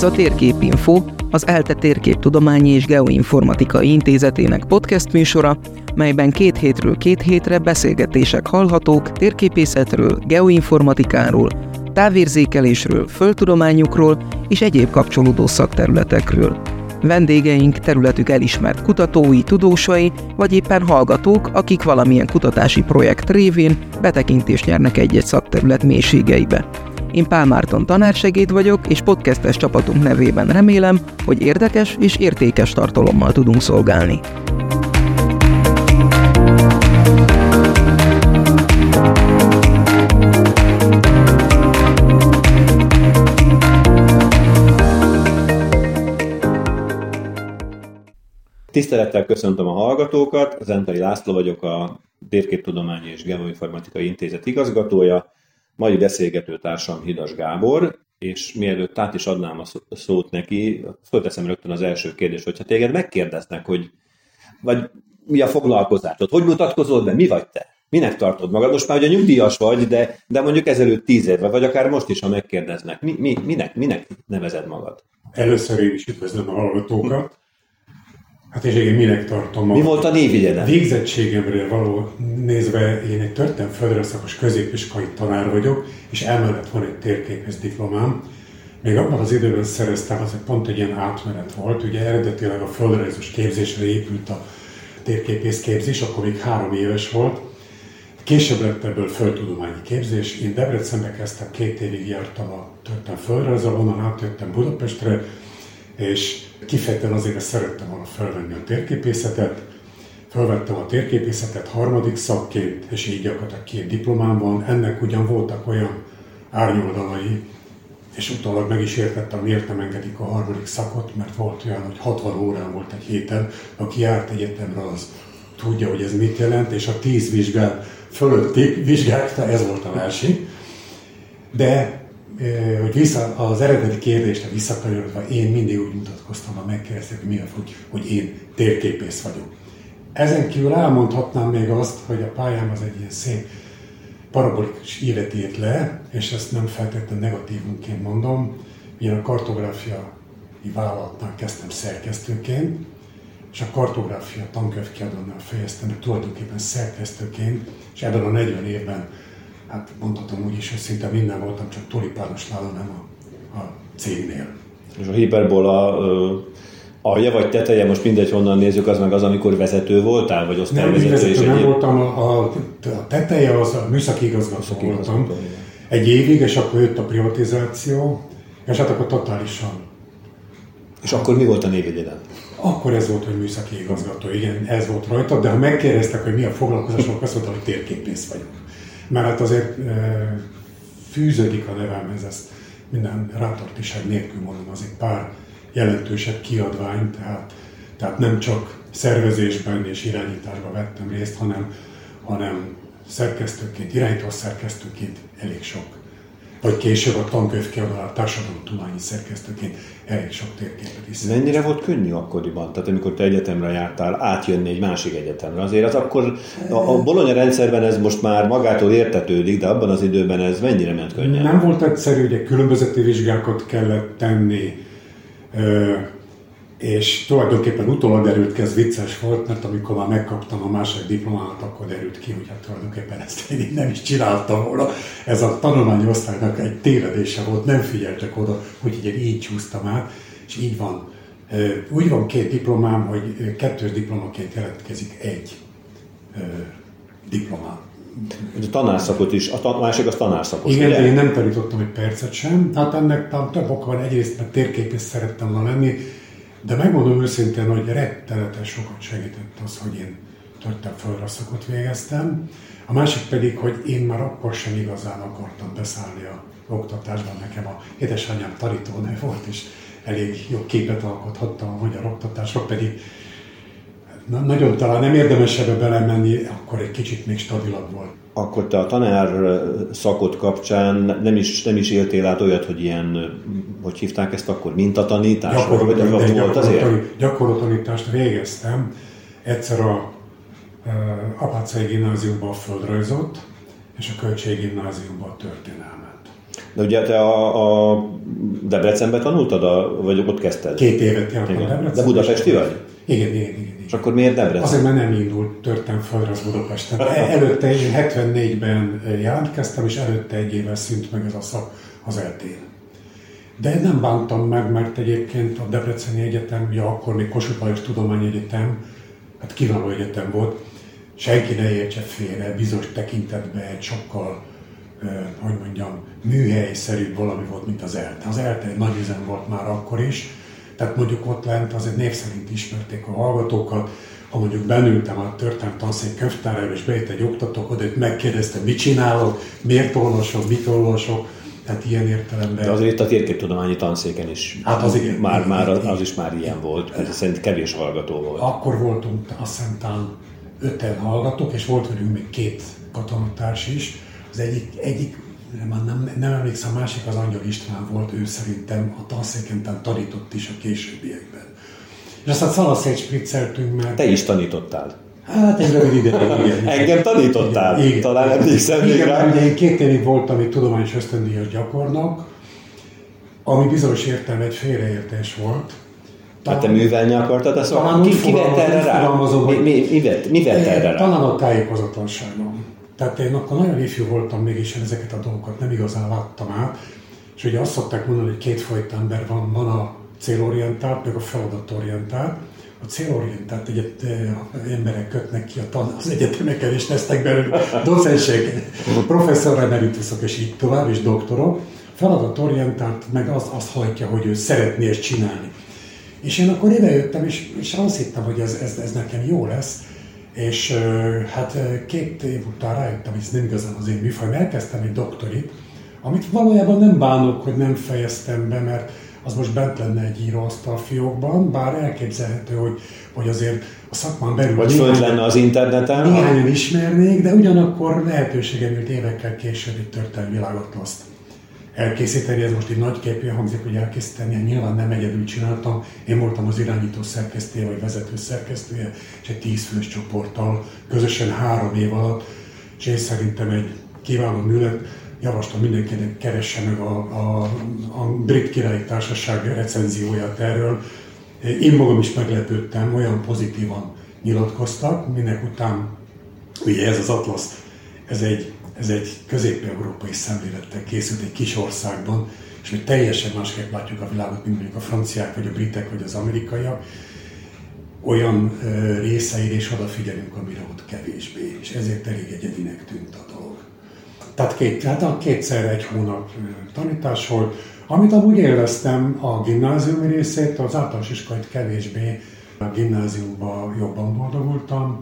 Ez a Térképinfo, az ELTE Térképtudományi és Geoinformatikai Intézetének podcast műsora, melyben két hétről két hétre beszélgetések hallhatók térképészetről, geoinformatikáról, távérzékelésről, földtudományokról és egyéb kapcsolódó szakterületekről. Vendégeink területük elismert kutatói, tudósai, vagy éppen hallgatók, akik valamilyen kutatási projekt révén betekintést nyernek egy-egy szakterület mélységeibe. Én Pál Márton tanársegéd vagyok, és podcastes csapatunk nevében remélem, hogy érdekes és értékes tartalommal tudunk szolgálni. Tisztelettel köszöntöm a hallgatókat, Zentari László vagyok, a Térképtudományi és Geoinformatikai Intézet igazgatója, mai beszélgető társam Hidas Gábor, és mielőtt át is adnám a szót neki, fölteszem rögtön az első kérdést, hogyha téged megkérdeznek, hogy vagy mi a foglalkozásod, hogy mutatkozol be, mi vagy te? Minek tartod magad? Most már ugye nyugdíjas vagy, de, de mondjuk ezelőtt tíz évve, vagy akár most is, ha megkérdeznek. Mi, mi, minek, minek nevezed magad? Először én is üdvözlöm a hallgatókat. Hát és én minek tartom magam? Mi volt a névjegyed? Végzettségemre való nézve én egy történelmi földrajzszakos középiskolai tanár vagyok, és emellett van egy térképész diplomám. Még abban az időben szereztem, az pont egy ilyen átmenet volt. Ugye eredetileg a földrajzos képzésre épült a térképész képzés, akkor még három éves volt. Később lett ebből földtudományi képzés. Én Debrecenbe kezdtem, két évig jártam a történelmi földrajzra, onnan átjöttem Budapestre, és kifejezetten azért, mert szerettem volna felvenni a térképészetet. Felvettem a térképészetet harmadik szakként, és így gyakorlatilag két diplomám van. Ennek ugyan voltak olyan árnyoldalai, és utólag meg is értettem, miért nem engedik a harmadik szakot, mert volt olyan, hogy 60 órán volt egy héten, aki járt egyetemre, az tudja, hogy ez mit jelent, és a 10 vizsgál fölötti vizsgákta, ez volt a másik. De hogy vissza, az eredeti kérdésre visszakanyarodva, én mindig úgy mutatkoztam, ha megkérdezték, hogy mi a, hogy, én térképész vagyok. Ezen kívül elmondhatnám még azt, hogy a pályám az egy ilyen szép parabolikus élet írt le, és ezt nem feltétlenül negatívunként mondom. Én a kartográfiai vállalatnál kezdtem szerkesztőként, és a kartográfia tankönyvkiadónál fejeztem, tulajdonképpen szerkesztőként, és ebben a 40 évben hát mondhatom úgy is, hogy szinte minden voltam, csak tulipános nála nem a, a cégnél. És a hiperbola alja vagy teteje, most mindegy honnan nézzük, az meg az, amikor vezető voltál, vagy osztályvezető? Nem, vezető nem voltam, a, a, a teteje az a műszaki igazgató műszaki voltam. Igazgató, egy évig, és akkor jött a privatizáció, és hát akkor totálisan. És akkor mi volt a névjegyeden? Akkor ez volt, hogy műszaki igazgató, igen, ez volt rajta, de ha megkérdeztek, hogy mi a foglalkozásom, azt mondtam, hogy térképész vagyok mert hát azért fűződik a nevemhez, ezt minden rátartiság nélkül mondom, az egy pár jelentősebb kiadvány, tehát, tehát nem csak szervezésben és irányításban vettem részt, hanem, hanem szerkesztőként, irányító szerkesztőként elég sok vagy később a tankönyv kiadó társadalomtudományi szerkesztőként elég sok térképet is. Mennyire volt könnyű akkoriban? Tehát amikor te egyetemre jártál, átjönni egy másik egyetemre. Azért az akkor a, a Bologna rendszerben ez most már magától értetődik, de abban az időben ez mennyire ment könnyen? Nem volt egyszerű, ugye különbözeti vizsgákat kellett tenni, és tulajdonképpen utólag derült ki, ez vicces volt, mert amikor már megkaptam a második diplomámat, akkor derült ki, hogy hát tulajdonképpen ezt én nem is csináltam volna. Ez a tanulmányi osztálynak egy tévedése volt, nem figyeltek oda, hogy így, így csúsztam át, és így van. Úgy van két diplomám, hogy kettős diplomaként jelentkezik egy diplomám. A tanárszakot is, a tan- másik az tanárszakot. Igen, de én nem tanítottam egy percet sem. Hát ennek több oka van. Egyrészt, mert térképész szerettem volna lenni, de megmondom őszintén, hogy rettenetes sokat segített az, hogy én történelmi földrajzszakot végeztem. A másik pedig, hogy én már akkor sem igazán akartam beszállni a oktatásban. Nekem a édesanyám tanítónő volt, és elég jó képet alkothattam a magyar oktatásra, pedig nagyon talán nem érdemes ebbe belemenni, akkor egy kicsit még stabilabb volt akkor te a tanár szakot kapcsán nem is, nem is éltél át olyat, hogy ilyen, hogy hívták ezt akkor, mintatanítás? Gyakorlatilag volt azért? Gyakorlatanítást végeztem. Egyszer a uh, Apácai gimnáziumban a földrajzot, és a Költség gimnáziumban a történelmet. De ugye te a, a Debrecenbe tanultad, a, vagy ott kezdted? Két évet jártam Debrecen. De budapesti vagy? Igen, igen, igen. És akkor miért Debrecen? Azért, mert nem indult történt az Budapesten. Előtte én 74-ben jelentkeztem, és előtte egy évvel szűnt meg ez a szak az eltén. De nem bántam meg, mert egyébként a Debreceni Egyetem, ja akkor még Kossuth Lajos Tudományegyetem, hát kiváló egyetem volt, senki ne értse félre, bizonyos tekintetben egy sokkal, eh, hogy mondjam, műhelyszerűbb valami volt, mint az ELTE. Az ELTE egy nagy üzem volt már akkor is, tehát mondjuk ott lent azért név szerint ismerték a hallgatókat, ha mondjuk benültem a történet tanszék könyvtárába, és bejött egy oktató, oda megkérdeztem, mit csinálok, miért olvasok, mit olvasok, tehát ilyen értelemben. De azért itt a térképtudományi tanszéken is. Hát az igen. Már, már igen, az is már ilyen volt, ez szerint kevés hallgató volt. Akkor voltunk azt hiszem talán öten hallgatók, és volt velünk még két katonatárs is. Az egyik, egyik nem, nem, nem emlékszem, a másik az Angyal István volt, ő szerintem a tanszéken tanított is a későbbiekben. És aztán szalaszét spricceltünk, mert... Te is tanítottál. Hát egy rövid ideig, igen. Engem tanítottál? Igen. Talán emlékszem még rá. Ugye én két évig voltam itt tudományos ösztöndíjas gyakornok, ami bizonyos értelme egy félreértés volt. Hát te művelni akartad ezt? Talán ki, ki vett erre rá? Mi, mi, mi, vett, mi vett erre rá? Talán a tájékozatlanságom. Tehát én akkor nagyon ifjú voltam mégis, ezeket a dolgokat nem igazán láttam át. És ugye azt szokták mondani, hogy kétfajta ember van, van a célorientált, meg a feladatorientált. A célorientált egyet, emberek kötnek ki a az egyetemeken, és lesznek belőle docensek, professzor emeritusok, és így tovább, és doktorok. Feladatorientált meg az, azt hajtja, hogy ő szeretné ezt csinálni. És én akkor idejöttem, és, és azt hittem, hogy ez, ez, ez nekem jó lesz, és hát két év után rájöttem, hogy ez nem igazán az én műfajom. Elkezdtem egy doktorit, amit valójában nem bánok, hogy nem fejeztem be, mert az most bent lenne egy íróasztal fiókban, bár elképzelhető, hogy, hogy azért a szakmán belül... Vagy fönt lenne az interneten? Néhányan ismernék, de ugyanakkor lehetőségem jut évekkel később egy történelmi világatlaszt elkészíteni, ez most egy nagy képű hangzik, hogy elkészíteni, hát nyilván nem egyedül csináltam, én voltam az irányító szerkesztője, vagy vezető szerkesztője, és egy tíz fős csoporttal, közösen három év alatt, és én szerintem egy kiváló műlet, javaslom mindenkinek keresse meg a, a, a Brit Királyi Társaság recenzióját erről. Én magam is meglepődtem, olyan pozitívan nyilatkoztak, minek után ugye ez az Atlas, ez egy ez egy közép-európai szemlélettel készült egy kis országban, és mi teljesen másképp látjuk a világot, mint mondjuk a franciák, vagy a britek, vagy az amerikaiak. Olyan részeire is odafigyelünk, amire ott kevésbé, és ezért elég egyedinek tűnt a dolog. Tehát, két, tehát kétszer egy hónap tanítás volt, amit amúgy élveztem a gimnáziumi részét, az általános iskolait kevésbé, a gimnáziumban jobban boldogultam,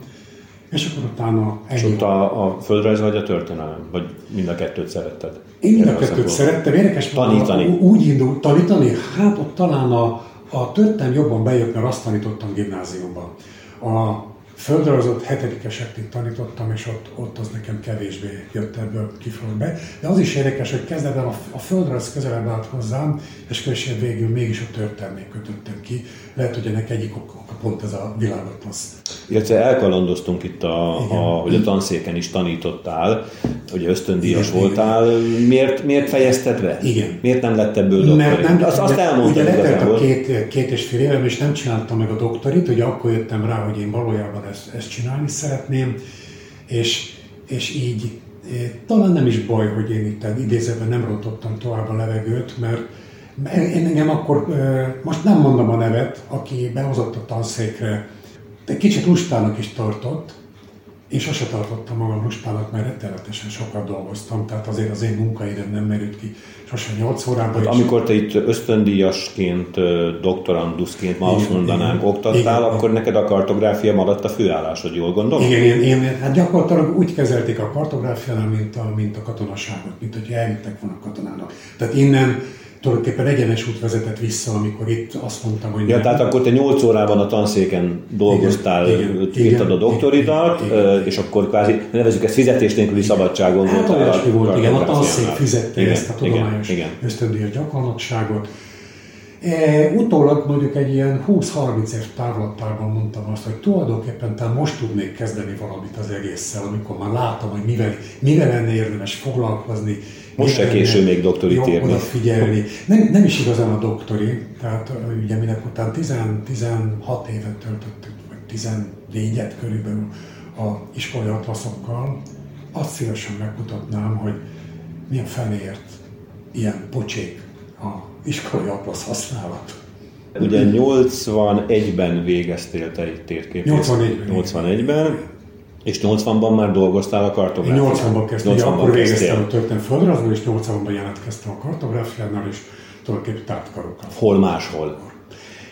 és akkor utána... És ott a, a földrajz vagy a történelem? Vagy mind a kettőt szeretted? Én mind a kettőt szerettem. Érdekes tanítani. Úgy indult tanítani, hát ott talán a, a történelem jobban bejött, mert azt tanítottam gimnáziumban. A földrajzot hetedikesekig tanítottam, és ott, ott az nekem kevésbé jött ebből kifelé be. De az is érdekes, hogy kezdetben a, a földrajz közelebb állt hozzám, és később végül mégis a történelmét kötöttem ki. Lehet, hogy ennek egyik oka pont ez a világotlasz. Illetve elkalandoztunk itt, a, a, hogy a tanszéken is tanítottál, hogy ösztöndíjas igen, voltál. Miért, miért fejezted be? Igen. Miért nem lett ebből doktori? Nem, nem, azt, azt elmondtad Ugye letelt a két, két és fél évem, és nem csináltam meg a doktorit, ugye akkor jöttem rá, hogy én valójában ezt, ezt csinálni szeretném, és, és így eh, talán nem is baj, hogy én itt idézőben nem rontottam tovább a levegőt, mert én engem akkor, most nem mondom a nevet, aki behozott a tanszékre, de kicsit lustának is tartott, én sose tartottam magam lustának, mert rettenetesen sokat dolgoztam, tehát azért az én munkaidőm nem merült ki sose 8 órában. Hát, amikor te itt ösztöndíjasként, doktoranduszként, ma azt mondanánk, oktattál, igen, akkor neked a kartográfia maradt a főállásod, jól gondolom? Igen, én, én, hát gyakorlatilag úgy kezelték a kartográfiánál, mint a, mint a katonaságot, mint hogy elvittek volna katonának. Tehát innen tulajdonképpen egyenes út vezetett vissza, amikor itt azt mondtam, hogy... Ja, nem. tehát akkor te 8 órában a tanszéken dolgoztál, igen, írtad a doktoridat, igen, és akkor kvázi, nevezük ezt fizetés nélküli szabadságon hát, volt. Olyasmi volt, igen, a tanszék fizette igen, ezt a tudományos ösztöndíjas gyakornokságot, E, utólag mondjuk egy ilyen 20-30 év távlatában mondtam azt, hogy tulajdonképpen talán most tudnék kezdeni valamit az egésszel, amikor már látom, hogy mivel, mivel lenne érdemes foglalkozni. Most se késő még doktorit írni. figyelni. Nem, nem is igazán a doktori, tehát ugye minek után 10, 16 évet töltöttük, vagy 14-et körülbelül a iskolai atlaszokkal, azt szívesen megmutatnám, hogy milyen fenéért ilyen pocsék a iskolai atlasz használat. Ugye 81-ben végeztél te egy térképész. 81-ben. 81-ben. És 80-ban már dolgoztál a kartográfián? 80-ban kezdtem, 80 akkor végeztem a történet földrajzból, és 80-ban jelentkeztem a kartográfiánál, és tulajdonképpen tártkarokkal. Hol máshol?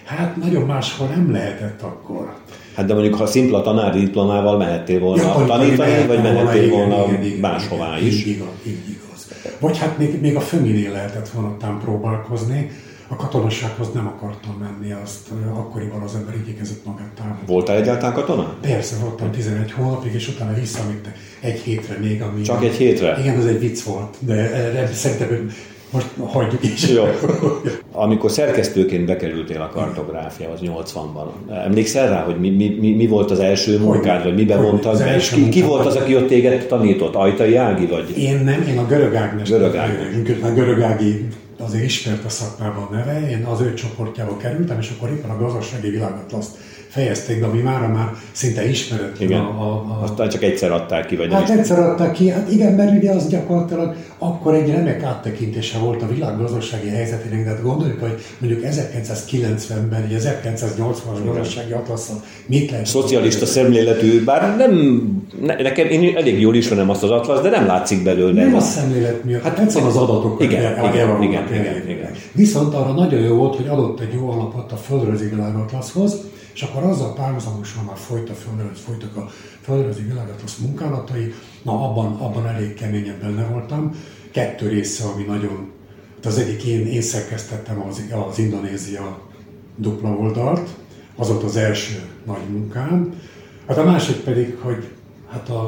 Hát nagyon máshol nem lehetett akkor. Hát de mondjuk, ha szimpla tanári diplomával mehettél volna ja, tanítani, vagy mehettél volna igen, igen, máshová igen, is. Igaz, így igaz. Vagy hát még, még a Föminél lehetett volna tám próbálkozni, a katonassághoz nem akartam menni, azt akkoriban az ember igyekezett magát távolni. Voltál egyáltalán katona? Persze, voltam 11 hónapig, és utána visszavitte egy hétre még. Ami Csak egy hétre? Igen, az egy vicc volt, de szerintem most hagyjuk is. Jó. Amikor szerkesztőként bekerültél a kartográfiához 80-ban, emlékszel rá, hogy mi, mi, mi, mi volt az első munkád, vagy mibe vontak be, és ki, ki volt az, aki ott téged tanított? Ajtai Ági vagy? Én nem, én a görög Ágnes. Görög Ágnes. A görög Ági azért ismert a szakmában neve, én az ő csoportjába kerültem, és akkor éppen a gazdasági világatlaszt fejezték be, ami már már szinte ismeret. Igen. A, a, a... Aztán csak egyszer adták ki, vagy Hát egyszer adták ki, hát igen, mert ugye az gyakorlatilag akkor egy remek áttekintése volt a világ gazdasági helyzetének, de hát gondoljuk, hogy mondjuk 1990-ben, ugye 1980-as gazdasági atlaszon mit lehet... Szocialista szemléletű, bár nem, ne, nekem én elég jól ismerem azt az atlasz, de nem látszik belőle. Nem a szemlélet miatt, hát ez az adatok. Igen, igen, igen, igen, igen, igen. Viszont arra nagyon jó volt, hogy adott egy jó alapot a földrajzi világatlaszhoz, és akkor azzal párhuzamosan már folyt a földrajz, folytak a földrajzi világatlasz munkálatai, na abban, abban elég keményen benne voltam. Kettő része, ami nagyon, hát az egyik én, én szerkesztettem az, az Indonézia dupla oldalt, az volt az első nagy munkám. Hát a másik pedig, hogy hát a,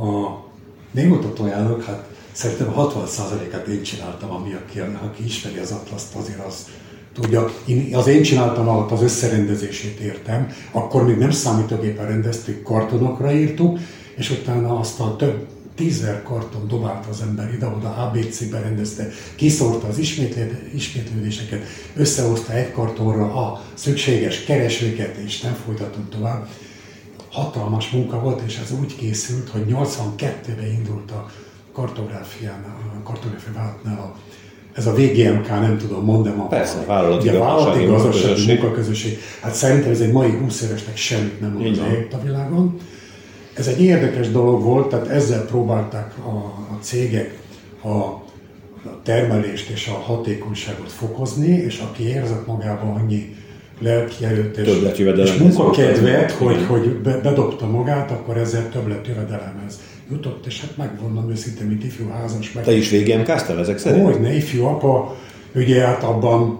a némutatójának, hát szerintem a 60%-át én csináltam, ami aki, aki ismeri az atlaszt, azért az, tudja, én, az én csináltam alatt az összerendezését értem, akkor még nem számítógépen rendeztük, kartonokra írtuk, és utána azt a több tízer karton dobált az ember ide-oda, ABC-be rendezte, kiszórta az ismétlődéseket, összehozta egy kartonra a szükséges keresőket, és nem folytatott tovább. Hatalmas munka volt, és ez úgy készült, hogy 82-ben indult a kartográfián, a kartográfiánál a ez a VGMK, nem tudom, mondom a Persze, vállalati, ugye, vállalati gazdasági munkaközösség. Hát szerintem ez egy mai 20 évesnek semmit nem mond a világon. Ez egy érdekes dolog volt, tehát ezzel próbálták a, a cégek a, a termelést és a hatékonyságot fokozni, és aki érzett magában annyi lelki erőt és, és munkakedvet, hogy, hogy bedobta magát, akkor ezzel többletjövedelemhez jutott, és hát megmondom őszintén, mint ifjú házas. Meg... Te is végén káztál ezek szerint? Hogy ne, ifjú apa, ugye hát abban,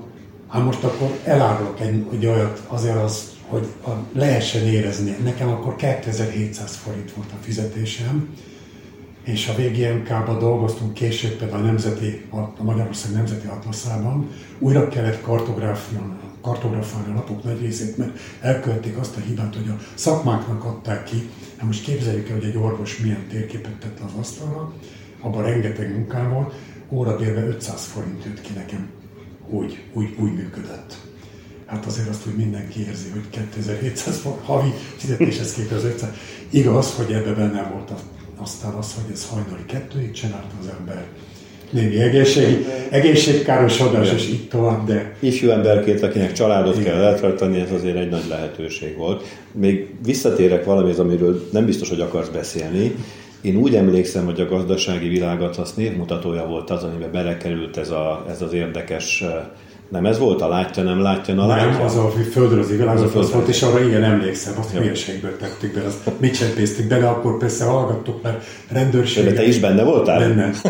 hát most akkor elárulok egy, egy olyat, azért az, hogy a, lehessen érezni. Nekem akkor 2700 forint volt a fizetésem, és a VGMK-ban dolgoztunk később például a, Nemzeti, a Magyarország Nemzeti Atlaszában, újra kellett kartográfián kartografálni a lapok nagy részét, mert elkövették azt a hibát, hogy a szakmáknak adták ki. Hát most képzeljük el, hogy egy orvos milyen térképet tett az asztalra, abban rengeteg munkám volt, órabérve 500 forint jött ki nekem. Úgy, úgy, úgy működött. Hát azért azt, hogy mindenki érzi, hogy 2700 forint havi fizetéshez képest az 500. Igaz, hogy ebbe benne volt aztán az, hogy ez hajnali kettőig csinálta az ember, némi egészség, egészségkárosodás, és így tovább, de... Ifjú emberként, akinek családot Igen. kell eltartani, ez azért egy nagy lehetőség volt. Még visszatérek valamihez, amiről nem biztos, hogy akarsz beszélni. Én úgy emlékszem, hogy a gazdasági világat az névmutatója volt az, amiben belekerült ez, a, ez az érdekes nem ez volt a látja, nem látja, na látja? Nem, az a földrajzi világ, az, az volt, és arra igen emlékszem, azt hülyeségből tettük be, azt mit csempésztük bele, akkor persze hallgattuk, mert rendőrség. De te is benne voltál? Benne.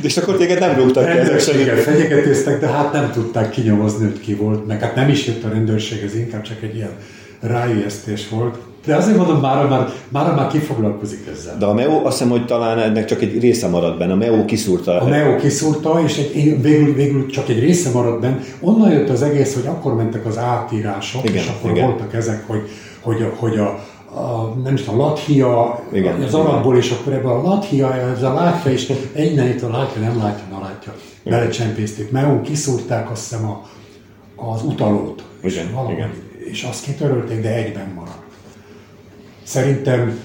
és akkor téged nem rúgtak ki ezek fenyegetőztek, de hát nem tudták kinyomozni, hogy ki volt, meg hát nem is jött a rendőrség, ez inkább csak egy ilyen ráijesztés volt. De azért mondom, már, már, már, már kifoglalkozik ezzel. De a MEO azt hiszem, hogy talán ennek csak egy része maradt benne. A MEO kiszúrta. A MEO kiszúrta, és egy, végül, végül csak egy része maradt benne. Onnan jött az egész, hogy akkor mentek az átírások, igen, és akkor igen. voltak ezek, hogy, hogy, hogy a, a, nem is tudom, Lathia, igen, az arabból, és akkor ebben a Lathia, ez a látja, és innen itt a látja, nem látja, na látja. Belecsempészték. Meon kiszúrták azt hiszem a, az utalót. Igen, és, valahogy, igen. és azt kitörölték, de egyben maradt. Szerintem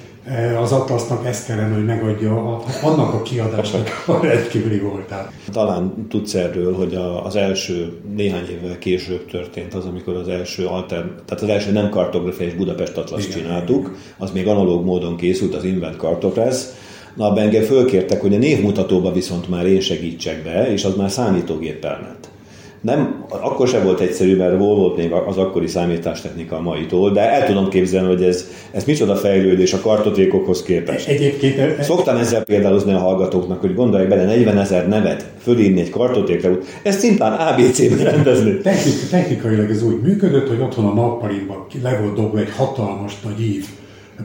az Atlasnak ezt kellene, hogy megadja annak a kiadásnak a rendkívüli voltát. Talán tudsz erről, hogy az első néhány évvel később történt az, amikor az első alter, tehát az első nem kartográfiás Budapest Atlas Igen. csináltuk, az még analóg módon készült, az Invent Cartograph, Na, engem fölkértek, hogy a névmutatóba viszont már én segítsek be, és az már számítógéppel ment nem, akkor sem volt egyszerű, mert hol volt még az akkori számítástechnika a maitól, de el tudom képzelni, hogy ez, ez micsoda fejlődés a kartotékokhoz képest. Egyébként... E- e- Szoktam ezzel példálozni a hallgatóknak, hogy gondolják bele 40 ezer nevet fölírni egy kartotékra, ezt szintán ABC-ben rendezni. Technik, technikailag ez úgy működött, hogy otthon a nappalinkban le volt dobva egy hatalmas nagy ív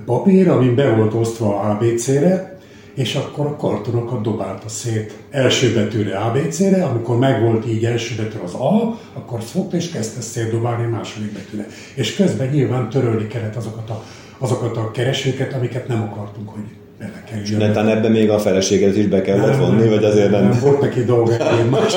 papír, amin be volt osztva ABC-re, és akkor a kartonokat dobálta szét első betűre ABC-re, amikor megvolt így első betű az A, akkor fogta és kezdte szétdobálni a második betűre. És közben nyilván törölni kellett azokat a, azokat a keresőket, amiket nem akartunk, hogy bele kerüljön. Netán ebbe még a feleséget is be kellett nem, vonni, vagy azért nem? nem volt neki dolga, más.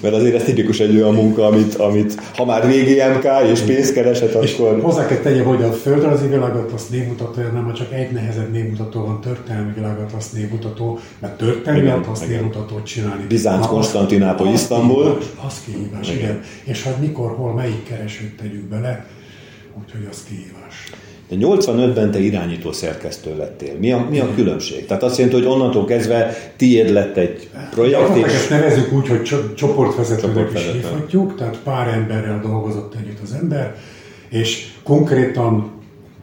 Mert azért ez tipikus egy olyan munka, amit, amit ha már VGMK és pénzkereset, akkor... És hozzá kell tegyem, hogy a földrajzi világatlasz névmutatója nem csak egy nehezebb névmutató van, történelmi világatlasz névmutató, mert történelmi atlasz névmutatót csinálni. Bizánc, Konstantinápoly, Isztambul. Az, az kihívás, igen. igen. És hogy mikor, hol, melyik keresőt tegyük bele, úgyhogy az kihívás. De 85-ben te irányító szerkesztő lettél. Mi a, mi a különbség? Tehát azt jelenti, hogy onnantól kezdve tiéd lett egy projekt, és... Ezt nevezük úgy, hogy csoportvezetőnek is hívhatjuk, tehát pár emberrel dolgozott együtt az ember, és konkrétan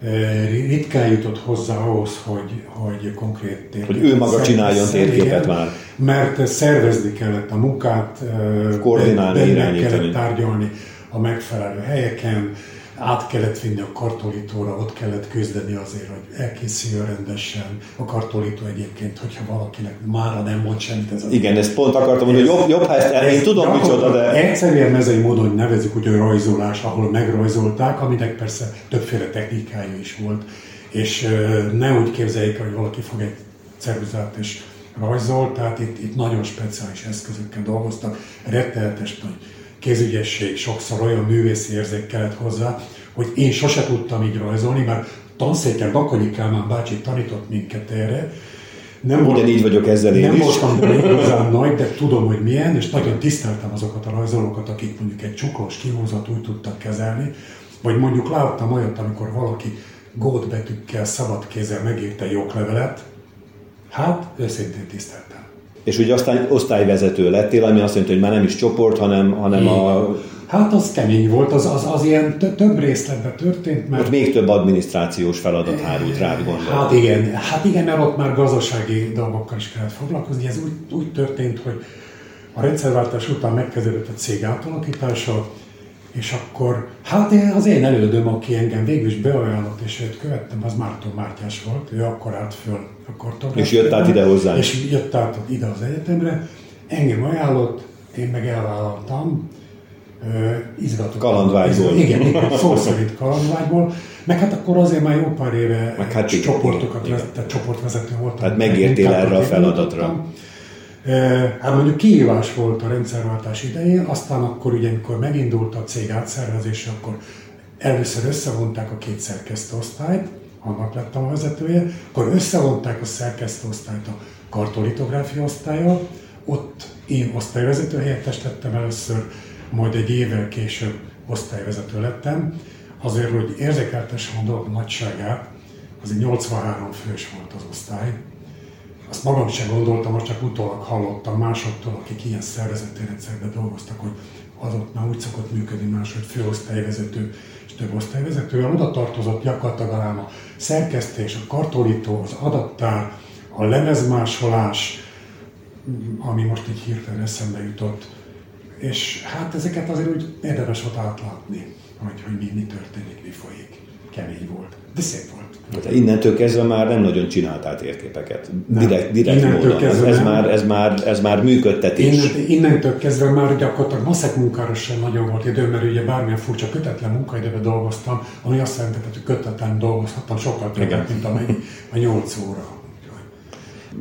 eh, ritkán jutott hozzá ahhoz, hogy, hogy konkrét térképet. Hogy ő maga csináljon térképet már. Mert szervezni kellett a munkát, eh, koordinálni, irányítani. kellett tárgyalni a megfelelő helyeken, át kellett vinni a kartolítóra, ott kellett küzdeni azért, hogy elkészüljön rendesen. A kartolító egyébként, hogyha valakinek mára nem mond semmit. Ez az Igen, ezt pont akartam mondani, hogy jobb, jobb ha ezt el, én tudom micsoda, de... Egyszerűen mezei módon, hogy nevezzük hogy rajzolás, ahol megrajzolták, aminek persze többféle technikája is volt. És ne úgy képzeljék, hogy valaki fog egy ceruzát és rajzol, tehát itt, itt nagyon speciális eszközökkel dolgoztak, rettenetes nagy kézügyesség, sokszor olyan művészi érzék kellett hozzá, hogy én sose tudtam így rajzolni, mert tanszéken Bakonyi Kálmán bácsi tanított minket erre, nem Ugyanígy vagyok ezzel én nem is. voltam benne igazán nagy, de tudom, hogy milyen, és nagyon tiszteltem azokat a rajzolókat, akik mondjuk egy csuklós kihúzat úgy tudtak kezelni, vagy mondjuk láttam olyat, amikor valaki gótbetűkkel, szabad kézzel megírta egy oklevelet, hát őszintén tiszteltem. És ugye aztán osztályvezető lettél, ami azt jelenti, hogy már nem is csoport, hanem, hanem a... Hát az kemény volt, az, az, az ilyen több részletben történt, mert... Ott még több adminisztrációs feladat hárult rád, gondolom. Hát igen, hát igen, mert ott már gazdasági dolgokkal is kellett foglalkozni. Ez úgy, úgy történt, hogy a rendszerváltás után megkezdődött a cég átalakítása, és akkor, hát én, az én elődöm, aki engem végül is beajánlott, és őt követtem, az Márton Mártyás volt, ő akkor állt föl a kartográfiára. És jött át ide hozzá. És jött át ide az egyetemre, engem ajánlott, én meg elvállaltam, izgatott. Kalandvágyból. Igen, igen, szó szerint kalandvágyból. Meg hát akkor azért már jó pár éve meg hát csoportokat, igen, igen. tehát csoportvezető voltam. Tehát megértél erre a feladatra. Voltam. Hát mondjuk kihívás volt a rendszerváltás idején, aztán akkor ugye, amikor megindult a cég átszervezése, akkor először összevonták a két szerkesztőosztályt, annak lettem a vezetője, akkor összevonták a szerkesztőosztályt a kartolitográfia osztálya, ott én osztályvezető helyettes lettem először, majd egy évvel később osztályvezető lettem, azért, hogy érzékeltessem a dolog nagyságát, azért 83 fős volt az osztály, azt magam sem gondoltam, most csak utólag hallottam másoktól, akik ilyen szervezeti rendszerben dolgoztak, hogy az ott már úgy szokott működni máshogy főosztályvezető és több osztályvezető. Oda tartozott gyakorlatilag a szerkesztés, a kartolító, az adattár, a lemezmásolás, ami most így hirtelen eszembe jutott. És hát ezeket azért úgy érdemes volt átlátni, hogy, hogy mi, mi történik, mi folyik. kemény volt, de szép volt. De innentől kezdve már nem nagyon csináltál térképeket. Direkt, direkt módon. Ez, ez, már, ez, már, ez már működtetés. Innentől, innentől kezdve már gyakorlatilag maszek munkára sem nagyon volt idő, mert ugye bármilyen furcsa kötetlen munkaidőben dolgoztam, ami azt jelenti, hogy kötetlen dolgozhattam sokkal többet, mint amennyi a 8 óra.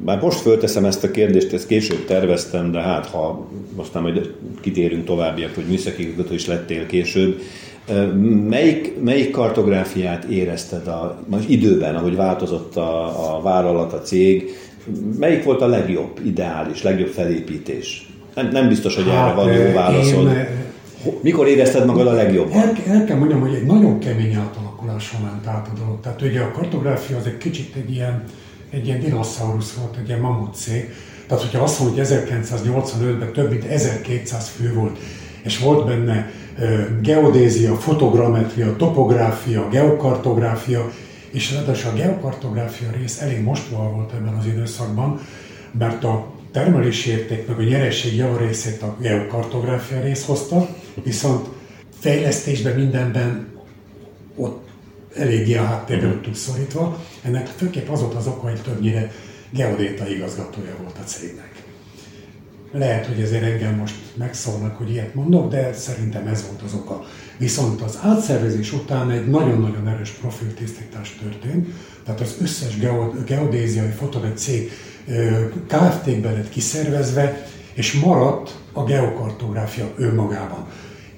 Már most fölteszem ezt a kérdést, ezt később terveztem, de hát ha aztán majd kitérünk továbbiak, hogy műszaki is lettél később, Melyik, melyik kartográfiát érezted a, most időben, ahogy változott a, a vállalat, a cég, melyik volt a legjobb, ideális, legjobb felépítés? Nem, nem biztos, hogy hát, erre van jó válaszod. Én, Mikor érezted magad a legjobban? El, el kell mondjam, hogy egy nagyon kemény átalakuláson ment át a dolog. Tehát ugye a kartográfia az egy kicsit egy ilyen, egy ilyen dinoszaurusz volt, egy ilyen mamut cég. Tehát, hogyha azt mondjuk, hogy 1985-ben több mint 1200 fő volt, és volt benne geodézia, fotogrammetria, topográfia, geokartográfia, és ráadásul a geokartográfia rész elég mostoha volt ebben az időszakban, mert a termelési érték meg a nyereség javarészét a geokartográfia rész hozta, viszont fejlesztésben mindenben ott eléggé a háttérbe voltunk szorítva. Ennek főképp az volt az oka, hogy többnyire geodéta igazgatója volt a cégnek. Lehet, hogy ezért engem most megszólnak, hogy ilyet mondok, de szerintem ez volt az oka. Viszont az átszervezés után egy nagyon-nagyon erős profiltisztítás történt, tehát az összes geodéziai fotonet cég Kft-ben lett kiszervezve, és maradt a geokartográfia önmagában.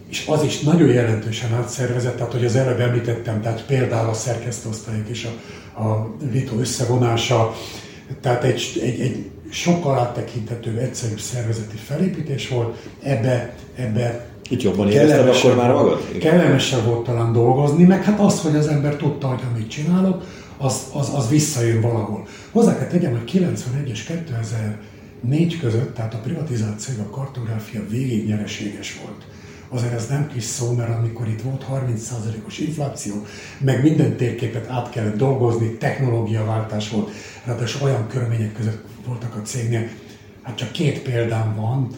És az is nagyon jelentősen átszervezett, tehát hogy az előbb említettem, tehát például a szerkesztőosztályok és a, a Vito összevonása, tehát egy, egy, egy sokkal áttekintető, egyszerűbb szervezeti felépítés volt, ebbe, ebbe itt jobban érezted akkor már magad? Kellemesebb volt talán dolgozni, meg hát az, hogy az ember tudta, hogy amit csinálok, az, az, az visszajön valahol. Hozzá kell tegyem, hogy 91 és 2004 között, tehát a privatizált cég, a kartográfia végig nyereséges volt. Azért ez nem kis szó, mert amikor itt volt 30%-os infláció, meg minden térképet át kellett dolgozni, technológiaváltás volt, ráadásul olyan körülmények között voltak a cégnél. Hát csak két példám van,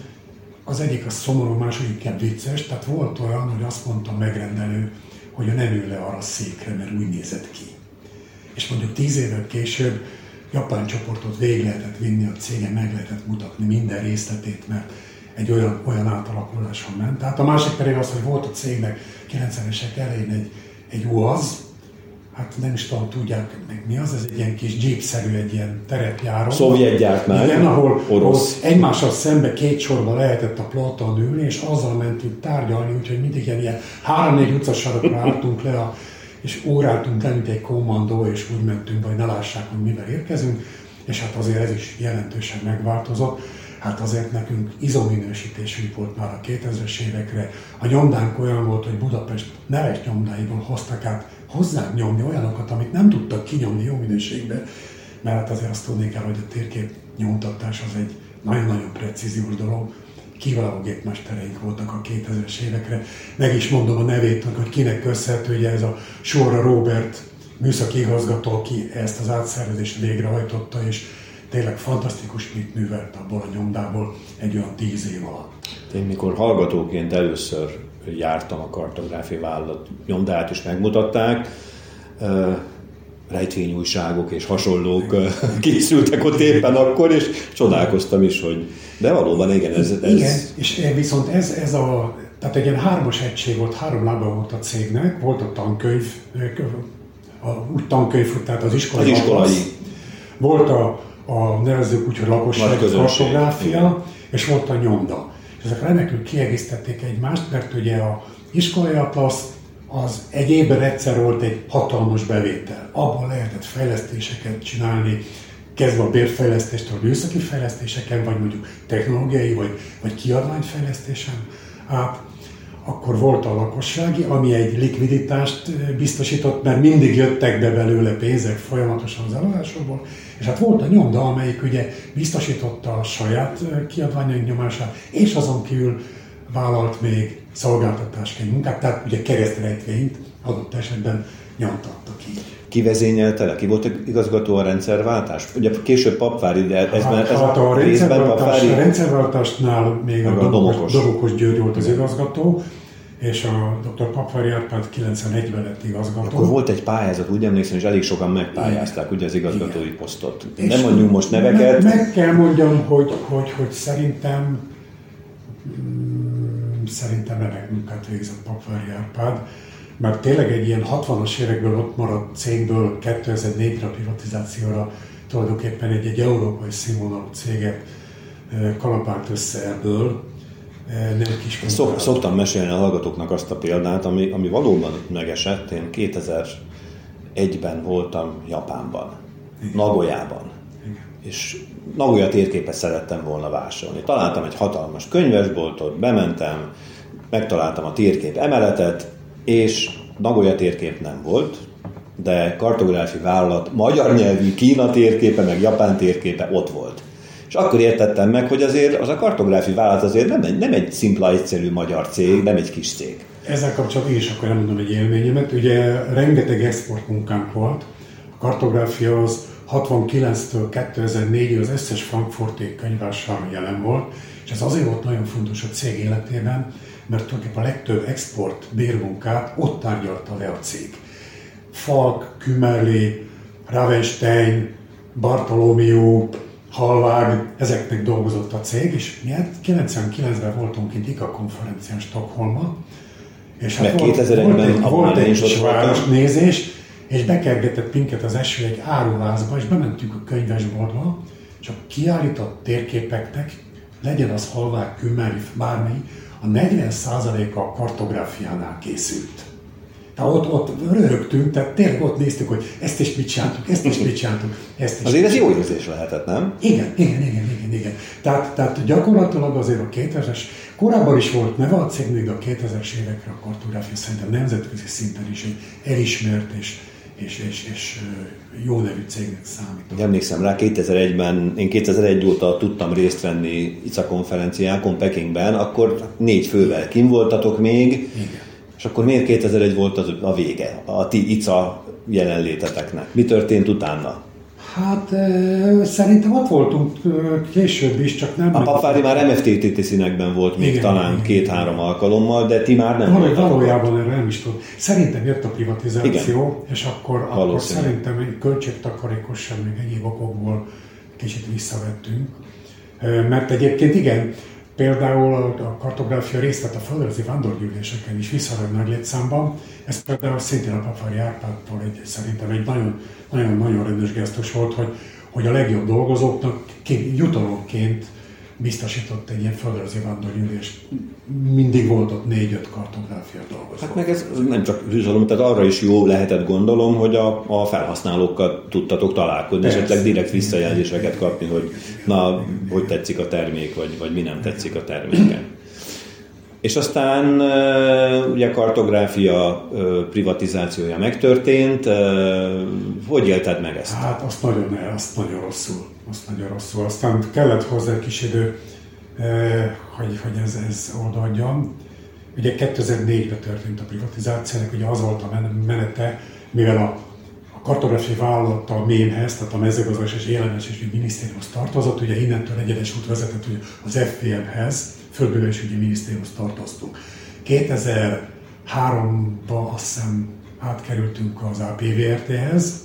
az egyik a szomorú, második inkább vicces, tehát volt olyan, hogy azt mondta a megrendelő, hogy a nem ül le arra a székre, mert úgy nézett ki. És mondjuk tíz évvel később japán csoportot végig lehetett vinni a cégen, meg lehetett mutatni minden részletét, mert egy olyan, olyan átalakuláson ment. Tehát a másik pedig az, hogy volt a cégnek 90-esek elején egy, egy UAZ, hát nem is tudom, tudják meg mi az, ez egy ilyen kis jeepszerű, egy ilyen terepjáró. Szovjet gyártmány. Igen, ahol, orosz. ahol egymással szembe két sorba lehetett a ploton ülni, és azzal mentünk tárgyalni, úgyhogy mindig ilyen, ilyen három-négy utcasarokra álltunk le, a, és óráltunk le, mint egy kommandó, és úgy mentünk, hogy ne lássák, hogy mivel érkezünk, és hát azért ez is jelentősen megváltozott hát azért nekünk izominősítésünk volt már a 2000-es évekre. A nyomdánk olyan volt, hogy Budapest neves nyomdáiból hoztak át hozzánk nyomni olyanokat, amit nem tudtak kinyomni jó minőségben, mert hát azért azt tudni kell, hogy a térkép nyomtatás az egy nagyon-nagyon precíziós dolog. Kiváló gépmestereink voltak a 2000-es évekre. Meg is mondom a nevét, hogy kinek köszönhető, hogy ez a Sorra Robert műszaki igazgató, aki ezt az átszervezést végrehajtotta, és tényleg fantasztikus, mit művelt abból a nyomdából egy olyan tíz év alatt. Én mikor hallgatóként először jártam a kartográfia vállalat nyomdát is megmutatták, rejtvényújságok és hasonlók készültek ott éppen akkor, és csodálkoztam is, hogy de valóban igen, ez... ez... Igen, és viszont ez, ez a, tehát egy ilyen hármas egység volt, három lába volt a cégnek, volt a tankönyv, a, úgy tankönyv, tehát az iskolai, az iskolai. volt a, a nevezzük úgy, hogy lakossági kartográfia, és volt a nyomda. És ezek remekül kiegészítették egymást, mert ugye a iskolai atlasz az egy évben egyszer volt egy hatalmas bevétel. Abban lehetett fejlesztéseket csinálni, kezdve a bérfejlesztéstől a műszaki fejlesztéseken, vagy mondjuk technológiai, vagy, vagy kiadványfejlesztésen át. Akkor volt a lakossági, ami egy likviditást biztosított, mert mindig jöttek be belőle pénzek folyamatosan az eladásokból, és hát volt a nyomda, amelyik ugye biztosította a saját kiadványaink nyomását, és azon kívül vállalt még szolgáltatásként munkát, tehát ugye keresztrejtvényt adott esetben nyomtattak így. Ki vezényelte le? Ki volt igazgató a rendszerváltás? Ugye később papvári, de ez, hát, ez hát a, rendszerváltás, papvári... a rendszerváltásnál még a, a Domokos. Domokos György volt az igazgató, és a dr. Papvari Árpád 91-ben lett igazgató. Akkor volt egy pályázat, úgy emlékszem, és elég sokan megpályázták ugye az igazgatói Igen. posztot. Nem mondjunk most neveket. Meg, meg kell mondjam, hogy, hogy, hogy szerintem mm, szerintem remek munkát végzett Papvari Árpád, mert tényleg egy ilyen 60-as évekből ott maradt cégből 2004-re a privatizációra tulajdonképpen egy, egy európai színvonalú céget kalapált össze ebből, nem kis Szok, Szoktam mesélni a hallgatóknak azt a példát, ami, ami valóban megesett. Én 2001-ben voltam Japánban, Igen. Nagoyában. Igen. És Nagoya térképet szerettem volna vásárolni. Találtam egy hatalmas könyvesboltot, bementem, megtaláltam a térkép emeletet, és Nagoya térkép nem volt, de kartográfi vállalat magyar nyelvű Kína térképe, meg Japán térképe ott volt. És akkor értettem meg, hogy azért az a kartográfi vállalat azért nem egy, nem egy szimpla, egyszerű magyar cég, nem egy kis cég. Ezzel kapcsolatban is akkor elmondom egy élményemet. Ugye rengeteg export munkánk volt. A kartográfia az 69-től 2004-ig az összes frankfurti könyvvásárló jelen volt, és ez azért volt nagyon fontos a cég életében, mert tulajdonképpen a legtöbb export bérmunkát ott tárgyalta le a cég. Falk, Kümerli, Ravenstein, Bartolomeo, Halvág, ezeknek dolgozott a cég, és mi 99-ben hát voltunk kint IKA konferencián Stockholmban, és hát volt, 2001-ben volt, volt egy kis városnézés, és bekergetett minket az eső egy árulázba, és bementünk a könyvesboltba, és a kiállított térképeknek, legyen az halvág, kümeri, bármely, a 40%-a a kartográfiánál készült. Tehát ott, ott röhögtünk, tehát tényleg ott néztük, hogy ezt is mit csináltuk, ezt is mit csináltuk, ezt is Azért ez jó érzés lehetett, nem? Igen, igen, igen, igen, igen. Tehát, tehát gyakorlatilag azért a 2000-es, korábban is volt neve a cégnek, de a 2000-es évekre a kartográfia szerintem nemzetközi szinten is egy elismert és, és, és, és jó nevű cégnek számít. Emlékszem rá, 2001-ben, én 2001 óta tudtam részt venni ICA konferenciákon Pekingben, akkor négy fővel kim voltatok még, Igen és akkor miért 2001 volt az a vége, a ti ICA jelenléteteknek? Mi történt utána? Hát szerintem ott voltunk később is, csak nem... A Papári már MFTTT színekben volt még igen, talán két-három alkalommal, de ti már nem Valami, Valójában erre nem is tudom. Szerintem jött a privatizáció, igen. és akkor, akkor szerintem egy költségtakarékosság, még egyéb okokból kicsit visszavettünk. Mert egyébként igen, Például a kartográfia részt vett a földrajzi vándorgyűléseken is viszonylag nagy létszámban. Ez például szintén a Papari Árpádtól egy, szerintem egy nagyon-nagyon rendes gesztus volt, hogy, hogy a legjobb dolgozóknak jutalomként biztosított egy ilyen földrajzi vándorgyűlés. Mindig volt ott négy-öt kartográfia dolgozó. Hát meg ez nem csak jutalom, tehát arra is jó lehetett gondolom, hogy a, a felhasználókkal tudtatok találkozni, Persze. esetleg direkt visszajelzéseket kapni, hogy na, hogy tetszik a termék, vagy, vagy mi nem tetszik a terméken. És aztán ugye kartográfia privatizációja megtörtént. Hogy élted meg ezt? Hát azt nagyon, azt nagyon rosszul. Azt nagyon rosszul. Aztán kellett hozzá egy kis idő, hogy, hogy ez, ez oldódjon. Ugye 2004-ben történt a privatizációnak, ugye az volt a menete, mivel a, a kartográfiai vállalat a mémhez, tehát a mezőgazdaság és élelmezési minisztériumhoz tartozott, ugye innentől egyenes út vezetett ugye az FVM-hez, Földművelésügyi Minisztériumhoz tartoztunk. 2003-ban azt hiszem átkerültünk az APVRT-hez,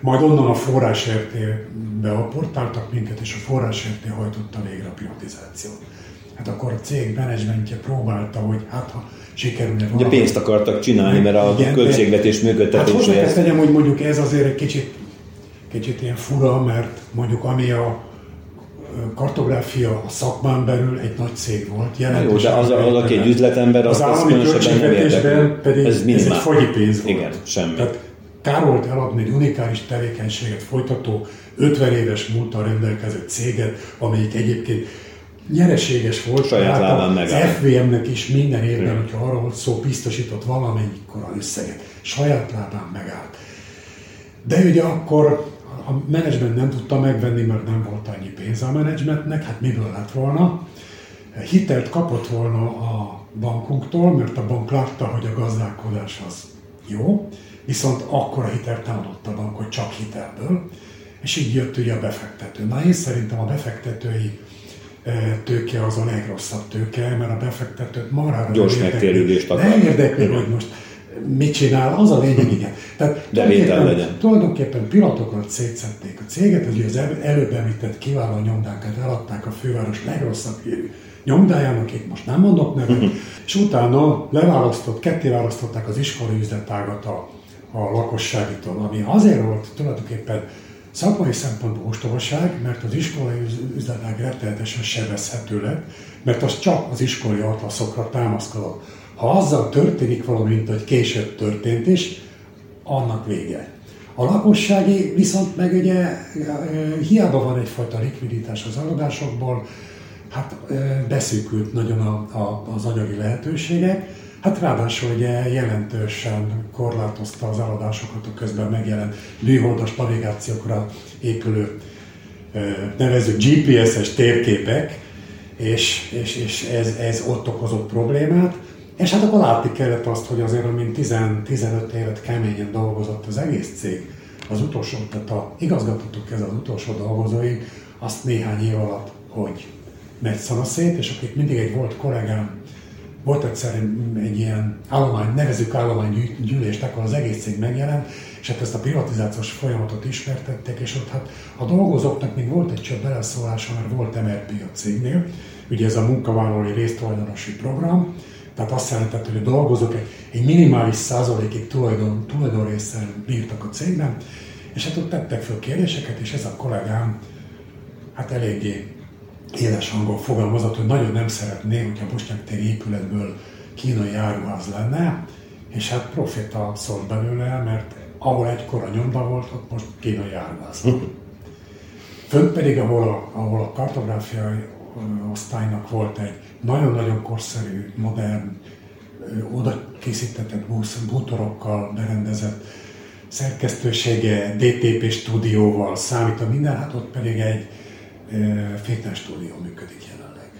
majd onnan a forrásértébe apportáltak minket, és a forrásérté hajtotta végre a privatizációt. Hát akkor a cég menedzsmentje próbálta, hogy hát ha sikerülne valami. Ugye pénzt akartak csinálni, mert a igen, költségvetés működtetéséhez. Hát hozzá hogy mondjuk ez azért egy kicsit, kicsit ilyen fura, mert mondjuk ami a kartográfia a szakmán belül egy nagy cég volt. Jó, de az, az, aki egy üzletember, az, az állami költségvetésben pedig ez, ez egy fogyi pénz volt. Igen, semmi. Tehát kár volt eladni egy unikális tevékenységet folytató, 50 éves múltal rendelkező céget, amelyik egyébként nyereséges volt. Saját lábán Az FVM-nek is minden évben, hmm. hogyha arra volt szó, biztosított kora összeget. Saját lábán megállt. De ugye akkor a menedzsment nem tudta megvenni, mert nem volt annyi pénz a menedzsmentnek, hát miből lett volna. Hitelt kapott volna a bankunktól, mert a bank látta, hogy a gazdálkodás az jó, viszont akkor a hitelt nem adott a bank, hogy csak hitelből, és így jött ugye a befektető. Na én szerintem a befektetői tőke az a legrosszabb tőke, mert a befektetőt marára Gyors megtérülést akar. Nem érdekli, hogy most mit csinál, az a lényeg, igen. Tehát De tulajdonképpen, legyen. tulajdonképpen pillanatokat szétszették a céget, hogy az előbb említett kiváló nyomdákat eladták a főváros legrosszabb nyomdájának, itt most nem mondok nevet, és utána leválasztott, ketté választották az iskolai üzletágat a, a lakosságitól, ami azért volt tulajdonképpen szakmai szempontból ostobaság, mert az iskolai üzletág rettenetesen sebezhető lett, mert az csak az iskolai atlaszokra támaszkodott. Ha azzal történik valami, mint hogy később történt is, annak vége. A lakossági viszont meg ugye hiába van egyfajta likviditás az eladásokból, hát beszűkült nagyon a, a, az anyagi lehetőségek, hát ráadásul ugye jelentősen korlátozta az eladásokat a közben megjelent műholdas navigációkra épülő nevező GPS-es térképek, és, és, és ez, ez ott okozott problémát. És hát akkor látni kellett azt, hogy azért, amint 10-15 évet keményen dolgozott az egész cég, az utolsó, tehát a igazgatótok ez az utolsó dolgozói, azt néhány év alatt, hogy megy szanaszét, és akik mindig egy volt kollégám, volt egyszer egy ilyen állomány, nevezük állománygyűlést, akkor az egész cég megjelent, és hát ezt a privatizációs folyamatot ismertették, és ott hát a dolgozóknak még volt egy csöbb beleszólása, mert volt MRP a cégnél, ugye ez a munkavállalói résztulajdonosi program, tehát azt jelentett, hogy a dolgozók egy, egy minimális százalékig tulajdon, tulajdonrészsel bírtak a cégben, és hát ott tettek föl kérdéseket, és ez a kollégám hát eléggé éles hangon fogalmazott, hogy nagyon nem szeretné, hogyha Bosnyák téri épületből kínai áruház lenne, és hát profita szólt belőle, mert ahol egykor a nyomda volt, ott most kínai áruház. Fönt pedig, ahol a, ahol a kartográfiai osztálynak volt egy nagyon-nagyon korszerű, modern, oda készítetett bútorokkal berendezett szerkesztősége, DTP stúdióval számít a minden, hát ott pedig egy fitness stúdió működik jelenleg.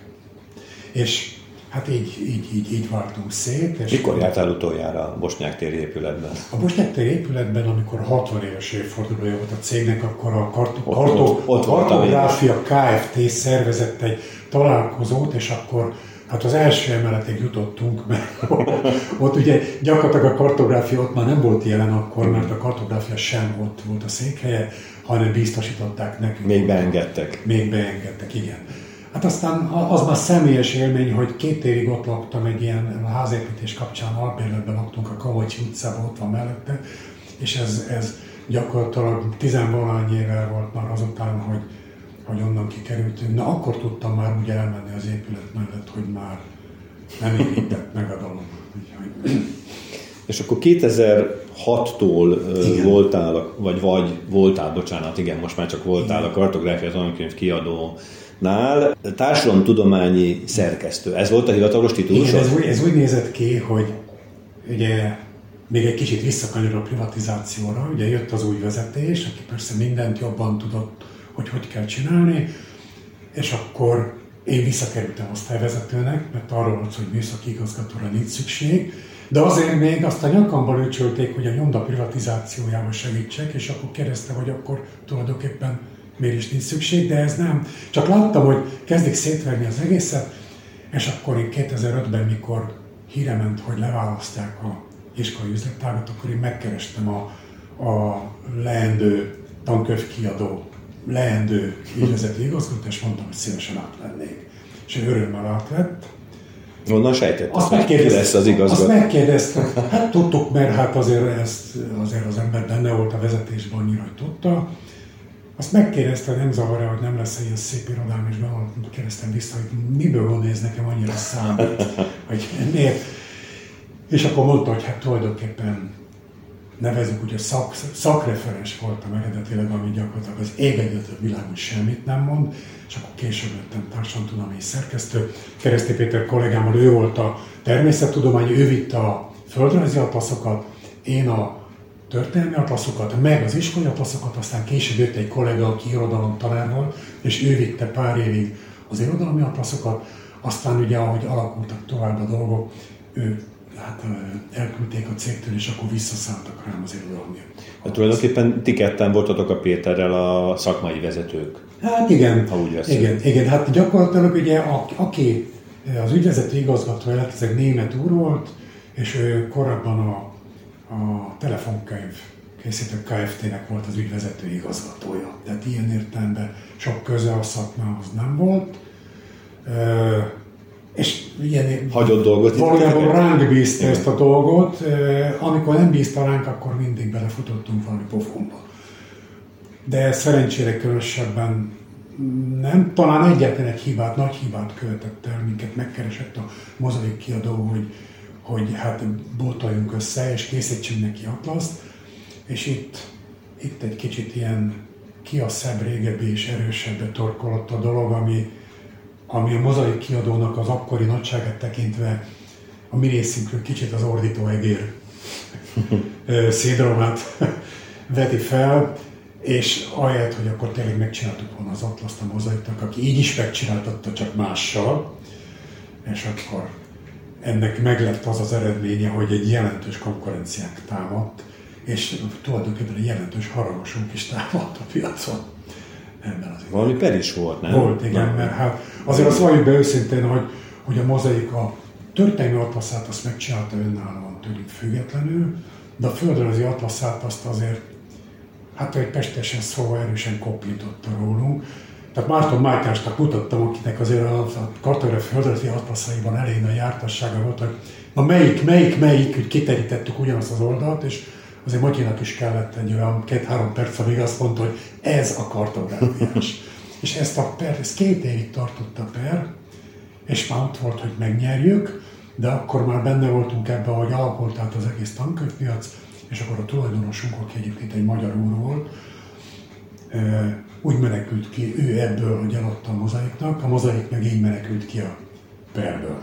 És hát így, így, így, így váltunk szét. És Mikor jártál utoljára a Bosnyák téri épületben? A Bosnyák téri épületben, amikor 60 éves évfordulója volt a cégnek, akkor a karto, ott, karto, ott, ott kartográfia Kft. szervezett egy találkozót, és akkor Hát az első emeletig jutottunk, mert ott ugye gyakorlatilag a kartográfia ott már nem volt jelen akkor, mert a kartográfia sem ott volt a székhelye, hanem biztosították nekünk. Még beengedtek. Még beengedtek, igen. Hát aztán az már személyes élmény, hogy két évig ott laktam egy ilyen házépítés kapcsán, albérletben laktunk a Kavacsi utcában, ott van mellette, és ez, ez gyakorlatilag tizenvalány évvel volt már azután, hogy, hogy onnan kikerültünk. Na akkor tudtam már úgy elmenni az épület mellett, hogy már nem érintett meg a dolog. És akkor 2006-tól igen. voltál, vagy vagy voltál, bocsánat, igen, most már csak voltál igen. a kartográfia tanulkönyv kiadónál, társadalomtudományi szerkesztő. Ez volt a hivatalos titulus? Igen, ez, úgy, ez úgy nézett ki, hogy ugye még egy kicsit visszakanyar a privatizációra, ugye jött az új vezetés, aki persze mindent jobban tudott, hogy hogy kell csinálni, és akkor én visszakerültem osztályvezetőnek, mert arról volt, hogy műszaki igazgatóra nincs szükség, de azért még azt a nyakamban lőcsölték, hogy a nyomda privatizációjában segítsek, és akkor kérdezte, hogy akkor tulajdonképpen miért is nincs szükség, de ez nem. Csak láttam, hogy kezdik szétverni az egészet, és akkor én 2005-ben, mikor híre ment, hogy leválasztják a iskolai üzletágat, akkor én megkerestem a, a leendő tankönyvkiadó, leendő ügyvezető igazgatót, és mondtam, hogy szívesen átvennék. És ő örömmel átvett, Onnan sejtett, azt megkérdezte, lesz az igazgató. Azt megkérdezte, hát tudtuk, mert hát azért, ezt, azért az ember benne volt a vezetésben annyira, hogy tudta. Azt megkérdezte, nem zavarja, hogy nem lesz ilyen szép irodám, és kérdeztem vissza, hogy miből ez nekem annyira számít, hogy miért. És akkor mondta, hogy hát tulajdonképpen nevezük hogy szak, szakreferens voltam eredetileg, ami gyakorlatilag az ég egyetlen világon semmit nem mond, és akkor később lettem társadalomtudományi szerkesztő. Keresztély Péter kollégámmal ő volt a természettudomány, ő vitte a földrajzi atlaszokat, én a történelmi atlaszokat, meg az iskolai atlaszokat, aztán később jött egy kollega, aki irodalom tanár volt, és ő vitte pár évig az irodalmi atlaszokat, aztán ugye ahogy alakultak tovább a dolgok, ő hát elküldték a cégtől, és akkor visszaszálltak rám az irodalmi. Hát tulajdonképpen ti ketten voltatok a Péterrel a szakmai vezetők. Hát igen, ha úgy igen, igen, hát gyakorlatilag ugye a, aki az ügyvezető igazgató lett, ez egy német úr volt, és ő korábban a, a telefonkönyv készítő Kft-nek volt az ügyvezető igazgatója. Tehát ilyen értelemben sok köze a szakmához nem volt. És ilyen, Hagyott dolgot. Valójában ránk bízta ezt a dolgot. Amikor nem bízta ránk, akkor mindig belefutottunk valami pofonba. De szerencsére különösebben nem, talán egyetlen egy hibát, nagy hibát követett el, minket megkeresett a mozaik kiadó, hogy, hogy hát botaljunk össze, és készítsünk neki atlaszt, és itt, itt egy kicsit ilyen ki a szebb, régebbi és erősebbre torkolott a dolog, ami, ami a mozaik kiadónak az akkori nagyságát tekintve a mi részünkről kicsit az ordító egér szédromát veti fel, és ahelyett, hogy akkor tényleg megcsináltuk volna az atlaszt a mozaiknak, aki így is megcsináltatta, csak mással, és akkor ennek meglett az az eredménye, hogy egy jelentős konkurenciák támadt, és tulajdonképpen egy jelentős haragosunk is támadt a piacon. Ebben az Valami per is volt, nem? Volt, igen, nem. mert hát azért azt valljuk be őszintén, hogy, hogy a mozaik a történelmi atlaszát azt megcsinálta önállóan tőlük függetlenül, de a földrajzi atlaszát azt azért hát egy pestesen szóval erősen kopította rólunk. Tehát Márton Májkásnak mutattam, akinek azért a, a kartográf földrajzi atlaszaiban elég nagy jártassága volt, hogy na melyik, melyik, melyik, hogy kiterítettük ugyanazt az oldalt, és azért Matyinak is kellett egy olyan két-három perc, amíg azt mondta, hogy ez a kartográfiás. és ezt a per, ez két évig tartott a per, és már ott volt, hogy megnyerjük, de akkor már benne voltunk ebben, hogy alakult át az egész tankönyvpiac, és akkor a tulajdonosunk, aki egyébként egy magyar úr volt, úgy menekült ki ő ebből, hogy eladta a mozaiknak, a mozaik meg így menekült ki a perből.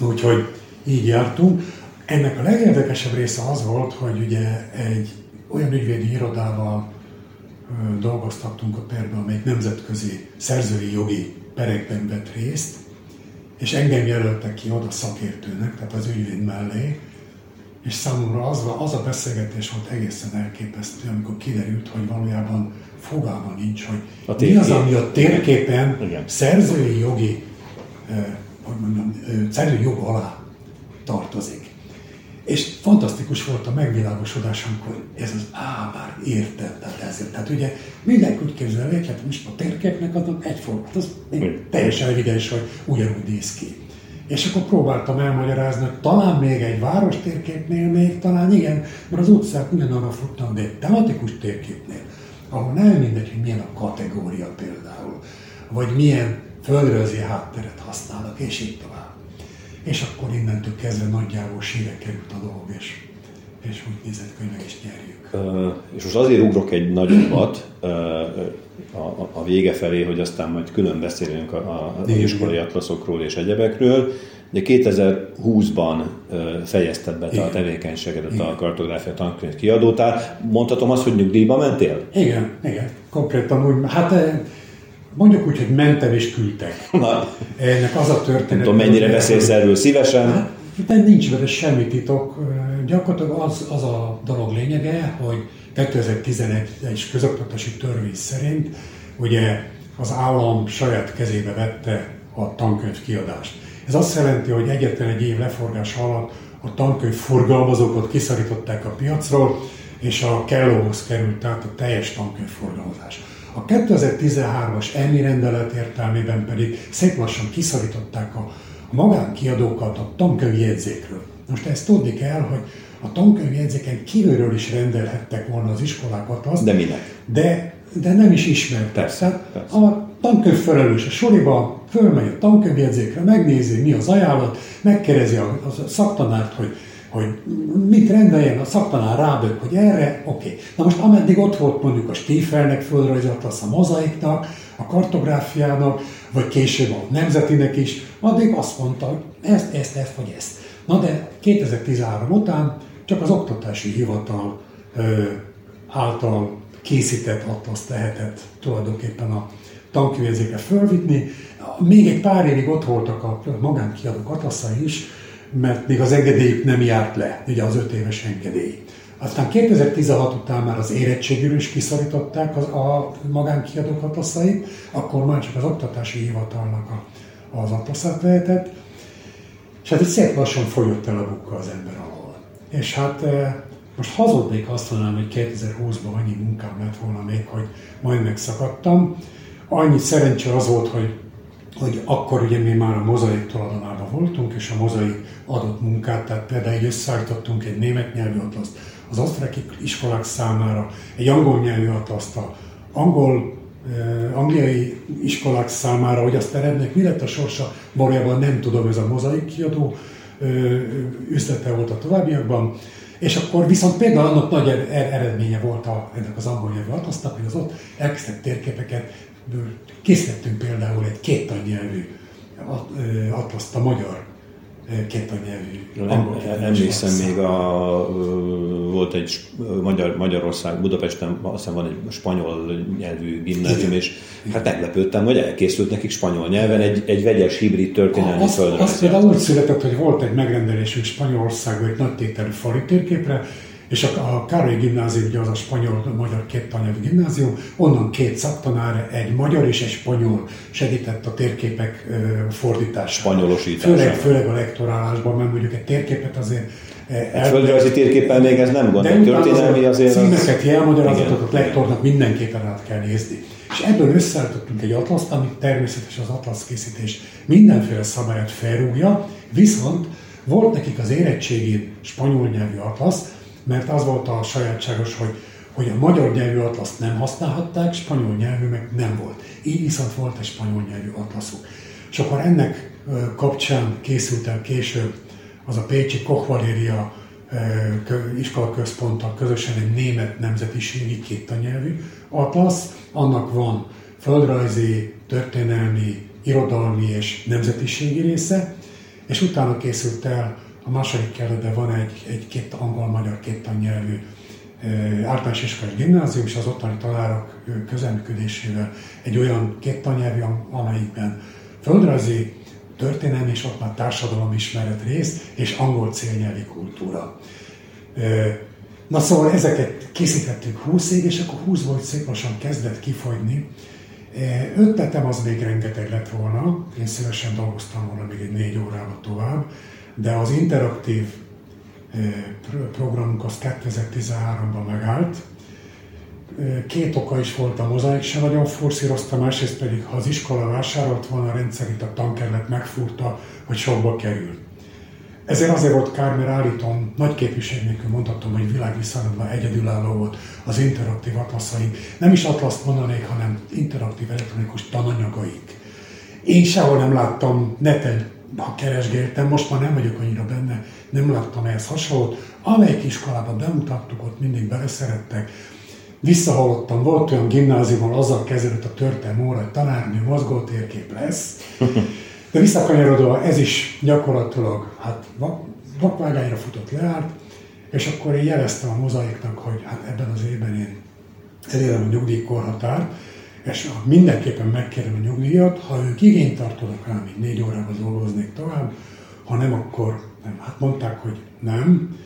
Úgyhogy így jártunk. Ennek a legérdekesebb része az volt, hogy ugye egy olyan ügyvédi irodával dolgoztattunk a perben, amelyik nemzetközi szerzői jogi perekben vett részt, és engem jelöltek ki oda szakértőnek, tehát az ügyvéd mellé, és számomra az, az a beszélgetés volt egészen elképesztő, amikor kiderült, hogy valójában fogalma nincs, hogy a mi az, ami a térképen Igen. szerzői jogi, eh, hogy mondjam, szerzői jog alá tartozik. És fantasztikus volt a megvilágosodás, amikor ez az á, már érted, tehát ezért. Tehát ugye mindenki úgy képzelje, hogy hát most a térképnek adnak egyformát, hát az teljesen evidens, hogy ugyanúgy néz ki. És akkor próbáltam elmagyarázni, hogy talán még egy város térképnél még, talán igen, mert az utcák ugyanarra futnak, de egy tematikus térképnél, ahol nem mindegy, hogy milyen a kategória például, vagy milyen földrajzi hátteret használnak, és így tovább. És akkor innentől kezdve nagyjából síre került a dolog, és, és úgy nézett, hogy meg is nyerjük. Uh, és most azért ugrok egy nagyobbat uh, a, a vége felé, hogy aztán majd külön beszélünk a, a, a iskolai atlaszokról és egyebekről. De 2020-ban fejezted be a tevékenységedet a kartográfia tankönyv kiadótál. Mondhatom azt, hogy nyugdíjba mentél? Igen, igen. Konkrétan úgy, hát mondjuk úgy, hogy mentem és küldtek. Na. Ennek az a történet. Nem tudom, mennyire beszélsz erről szívesen. Hát, de nincs vele semmi titok. Gyakorlatilag az, az a dolog lényege, hogy 2011-es közoktatási törvény szerint ugye az állam saját kezébe vette a tankönyv kiadást. Ez azt jelenti, hogy egyetlen egy év leforgás alatt a tankönyv forgalmazókat kiszorították a piacról, és a kellóhoz került tehát a teljes tankönyvforgalmazás. A 2013-as EMI rendelet értelmében pedig szép lassan kiszorították a, magánkiadókat a tankönyvjegyzékről. Most ezt tudni kell, hogy a tankönyvjegyzéken kívülről is rendelhettek volna az iskolákat azt. De minek? De, de nem is ismertek. Persze, persze. A tankönyv felelős a soriba, fölmegy a tankönyvjegyzékre, megnézi, mi az ajánlat, megkerezi a, a szaktanárt, hogy hogy mit rendeljen, a szaktanár rábök, hogy erre, oké. Okay. Na most ameddig ott volt mondjuk a Stífelnek földrajzolt, az a mozaiknak, a kartográfiának, vagy később a nemzetinek is, addig azt mondta, hogy ezt, ezt, ezt, vagy ezt. Na de 2013 után csak az oktatási hivatal ö, által készített atlaszt lehetett tulajdonképpen a tankönyvjegyzékre fölvinni. Még egy pár évig ott voltak a magánkiadók atlaszai is, mert még az engedélyük nem járt le, ugye az öt éves engedély. Aztán 2016 után már az érettségről is kiszorították az, a magánkiadók atlaszait, akkor már csak az oktatási hivatalnak a, az atlaszát lehetett, és hát itt szép lassan folyott el a bukka az ember alól. És hát e, most hazudnék azt mondanám, hogy 2020-ban annyi munkám lett volna még, hogy majd megszakadtam. Annyi szerencse az volt, hogy hogy akkor ugye mi már a mozaik tulajdonában voltunk, és a mozaik adott munkát, tehát például egy összeállítottunk egy német nyelvű atlaszt az osztrák iskolák számára, egy angol nyelvű atlaszt a angol, eh, angliai iskolák számára, hogy azt erednek, mi lett a sorsa, valójában nem tudom, ez a mozaik kiadó eh, üzlete volt a továbbiakban, és akkor viszont például annak nagy er-, er-, eredménye volt a, ennek az angol nyelvű atlasznak, hogy az ott elkezdett térképeket készítettünk például egy két nyelvű atlaszt a magyar két nyelvű. Emlékszem még a, volt egy Magyar, Magyarország, Budapesten azt hiszem van egy spanyol nyelvű gimnázium, és hát meglepődtem, hogy elkészült nekik spanyol nyelven egy, egy vegyes hibrid történelmi földrajz. Azt például úgy született, hogy volt egy megrendelésünk Spanyolországban egy nagy tételű fali térképre, és a, a Károly gimnázium, ugye az a spanyol-magyar két tanyelvű gimnázium, onnan két szaktanár, egy magyar és egy spanyol segített a térképek fordításában. Spanyolosításában. Főleg, főleg a lektorálásban, mert mondjuk egy térképet azért egy földrajzi térképpel még ez nem gond, de történelmi azért Címeket, az... jelmagyarázatot a lektornak mindenképpen át kell nézni. És ebből összeállítottunk egy atlaszt, amit természetesen az atlasz készítés mindenféle szabályát felrúgja, viszont volt nekik az érettségén spanyol nyelvű atlasz, mert az volt a sajátságos, hogy, hogy a magyar nyelvű atlaszt nem használhatták, spanyol nyelvű meg nem volt. Így viszont volt egy spanyol nyelvű atlaszuk. És akkor ennek kapcsán készült el később az a Pécsi Koch Valéria iskolaközponttal közösen egy német nemzetiségi kétanyelvű atlasz. Annak van földrajzi, történelmi, irodalmi és nemzetiségi része, és utána készült el a második kerületben van egy, egy két angol-magyar két nyelvű általános iskolai gimnázium, és az ottani tanárok közelműködésével egy olyan két nyelvű, amelyikben földrajzi, történelmi és ott már társadalomismeret rész, és angol célnyelvi kultúra. Na szóval ezeket készítettük 20 év, és akkor 20 volt szép lassan kezdett kifogyni. Ötletem az még rengeteg lett volna, én szívesen dolgoztam volna még egy négy órával tovább, de az interaktív programunk az 2013-ban megállt. Két oka is volt a mozaik, se nagyon forszírozta, másrészt pedig, ha az iskola vásárolt volna a rendszerint, a tankerlet megfúrta, hogy sokba kerül. Ezért azért volt kár, mert állítom, nagy képviség nélkül mondhatom, hogy világviszonylatban egyedülálló volt az interaktív atlaszaink. Nem is atlaszt mondanék, hanem interaktív elektronikus tananyagaik. Én sehol nem láttam neten ha keresgéltem, most már nem vagyok annyira benne, nem láttam ehhez hasonlót. Amelyik iskolában bemutattuk, ott mindig beleszerettek. Visszahallottam, volt olyan gimnázium, ahol azzal kezdődött a történelmi óra, hogy tanárnő mozgótérkép lesz. De visszakanyarodva, ez is gyakorlatilag hát vakvágányra futott leállt, és akkor én jeleztem a mozaiknak, hogy hát ebben az évben én elérem a nyugdíjkorhatárt, és mindenképpen megkérem a nyugdíjat, ha ők igényt tartanak rám, így négy órában dolgoznék tovább, ha nem, akkor nem. Hát mondták, hogy nem.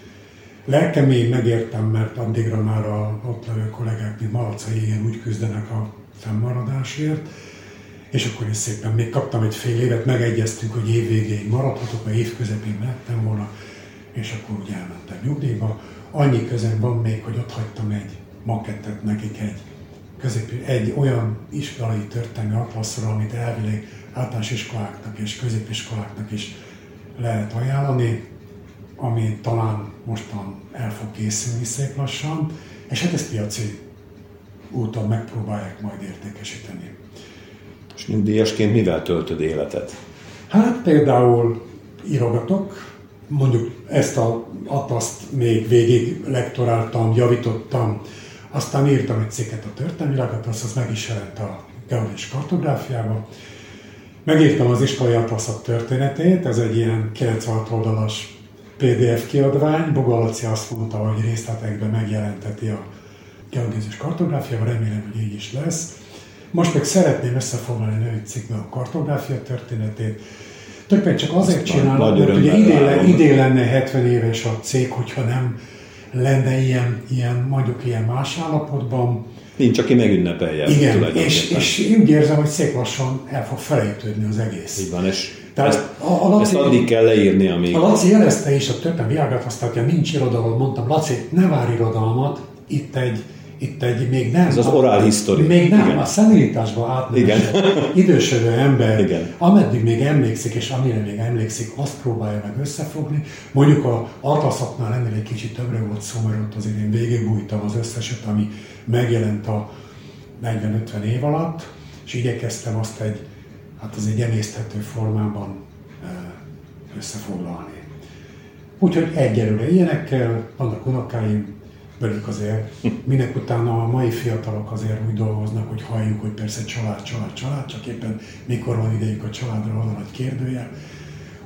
Lelkem én megértem, mert addigra már a ott levő kollégák, mint Malaca igen úgy küzdenek a fennmaradásért, és akkor is szépen még kaptam egy fél évet, megegyeztünk, hogy év végéig maradhatok, mert év közepén mehettem volna, és akkor úgy elmentem nyugdíjba. Annyi közem van még, hogy ott hagytam egy makettet nekik egy közép, egy olyan iskolai történelmi atlaszra, amit elvileg általános iskoláknak és középiskoláknak is lehet ajánlani, ami talán mostan el fog készülni szép lassan, és hát ezt piaci úton megpróbálják majd értékesíteni. És nyugdíjasként mivel töltöd életet? Hát például írogatok, mondjuk ezt a ataszt még végig lektoráltam, javítottam, aztán írtam egy cikket a történelmi azt az meg is jelent a geológiai kartográfiában. Megírtam az iskolai atlaszok történetét, ez egy ilyen 96 oldalas PDF kiadvány. Bogalaci azt mondta, hogy részletekben megjelenteti a geológiai kartográfiában, remélem, hogy így is lesz. Most meg szeretném összefoglalni egy cikkben a kartográfia történetét, Többet csak azért csinálom, mert ugye idén, idén lenne 70 éves a cég, hogyha nem lenne ilyen, ilyen mondjuk ilyen más állapotban. Nincs, aki megünnepelje. Igen, és, és én úgy érzem, hogy szép lassan el fog felejtődni az egész. Így van, és Tehát ezt, a- a Laci- ezt addig kell leírni, amíg... A Laci jelezte is, a többen viágát hogy nincs irodalom, mondtam, Laci, ne vár irodalmat, itt egy, itt egy még nem... Ez az oral history. Még nem, Igen. a szenilitásba átmenesett idősödő ember, Igen. ameddig még emlékszik, és amire még emlékszik, azt próbálja meg összefogni. Mondjuk a atlaszoknál ennél egy kicsit többre volt szó, mert ott azért én végigbújtam az összeset, ami megjelent a 40-50 év alatt, és igyekeztem azt egy, hát az egy emészthető formában eh, összefoglalni. Úgyhogy egyelőre ilyenekkel, vannak unokáim, velük azért, minek utána a mai fiatalok azért úgy dolgoznak, hogy halljuk, hogy persze család, család, család, csak éppen mikor van idejük a családra, van a nagy kérdője.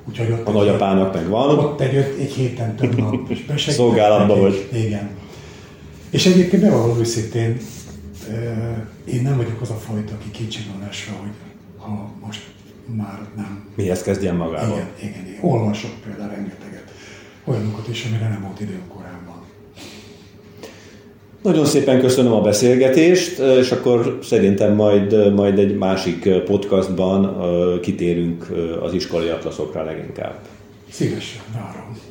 Úgyhogy ott A nagyapának meg van. ott egy, öt, egy héten több nap besegítettek. Szolgálatban vagy. Igen. És egyébként bevallom őszintén, én nem vagyok az a fajta, aki esve, hogy ha most már nem Mihez kezdjen magával. igen, igen, igen. Olvasok például rengeteget. Olyanokat is, amire nem volt időm. Nagyon szépen köszönöm a beszélgetést, és akkor szerintem majd, majd egy másik podcastban kitérünk az iskolai atlaszokra leginkább. Szívesen várom.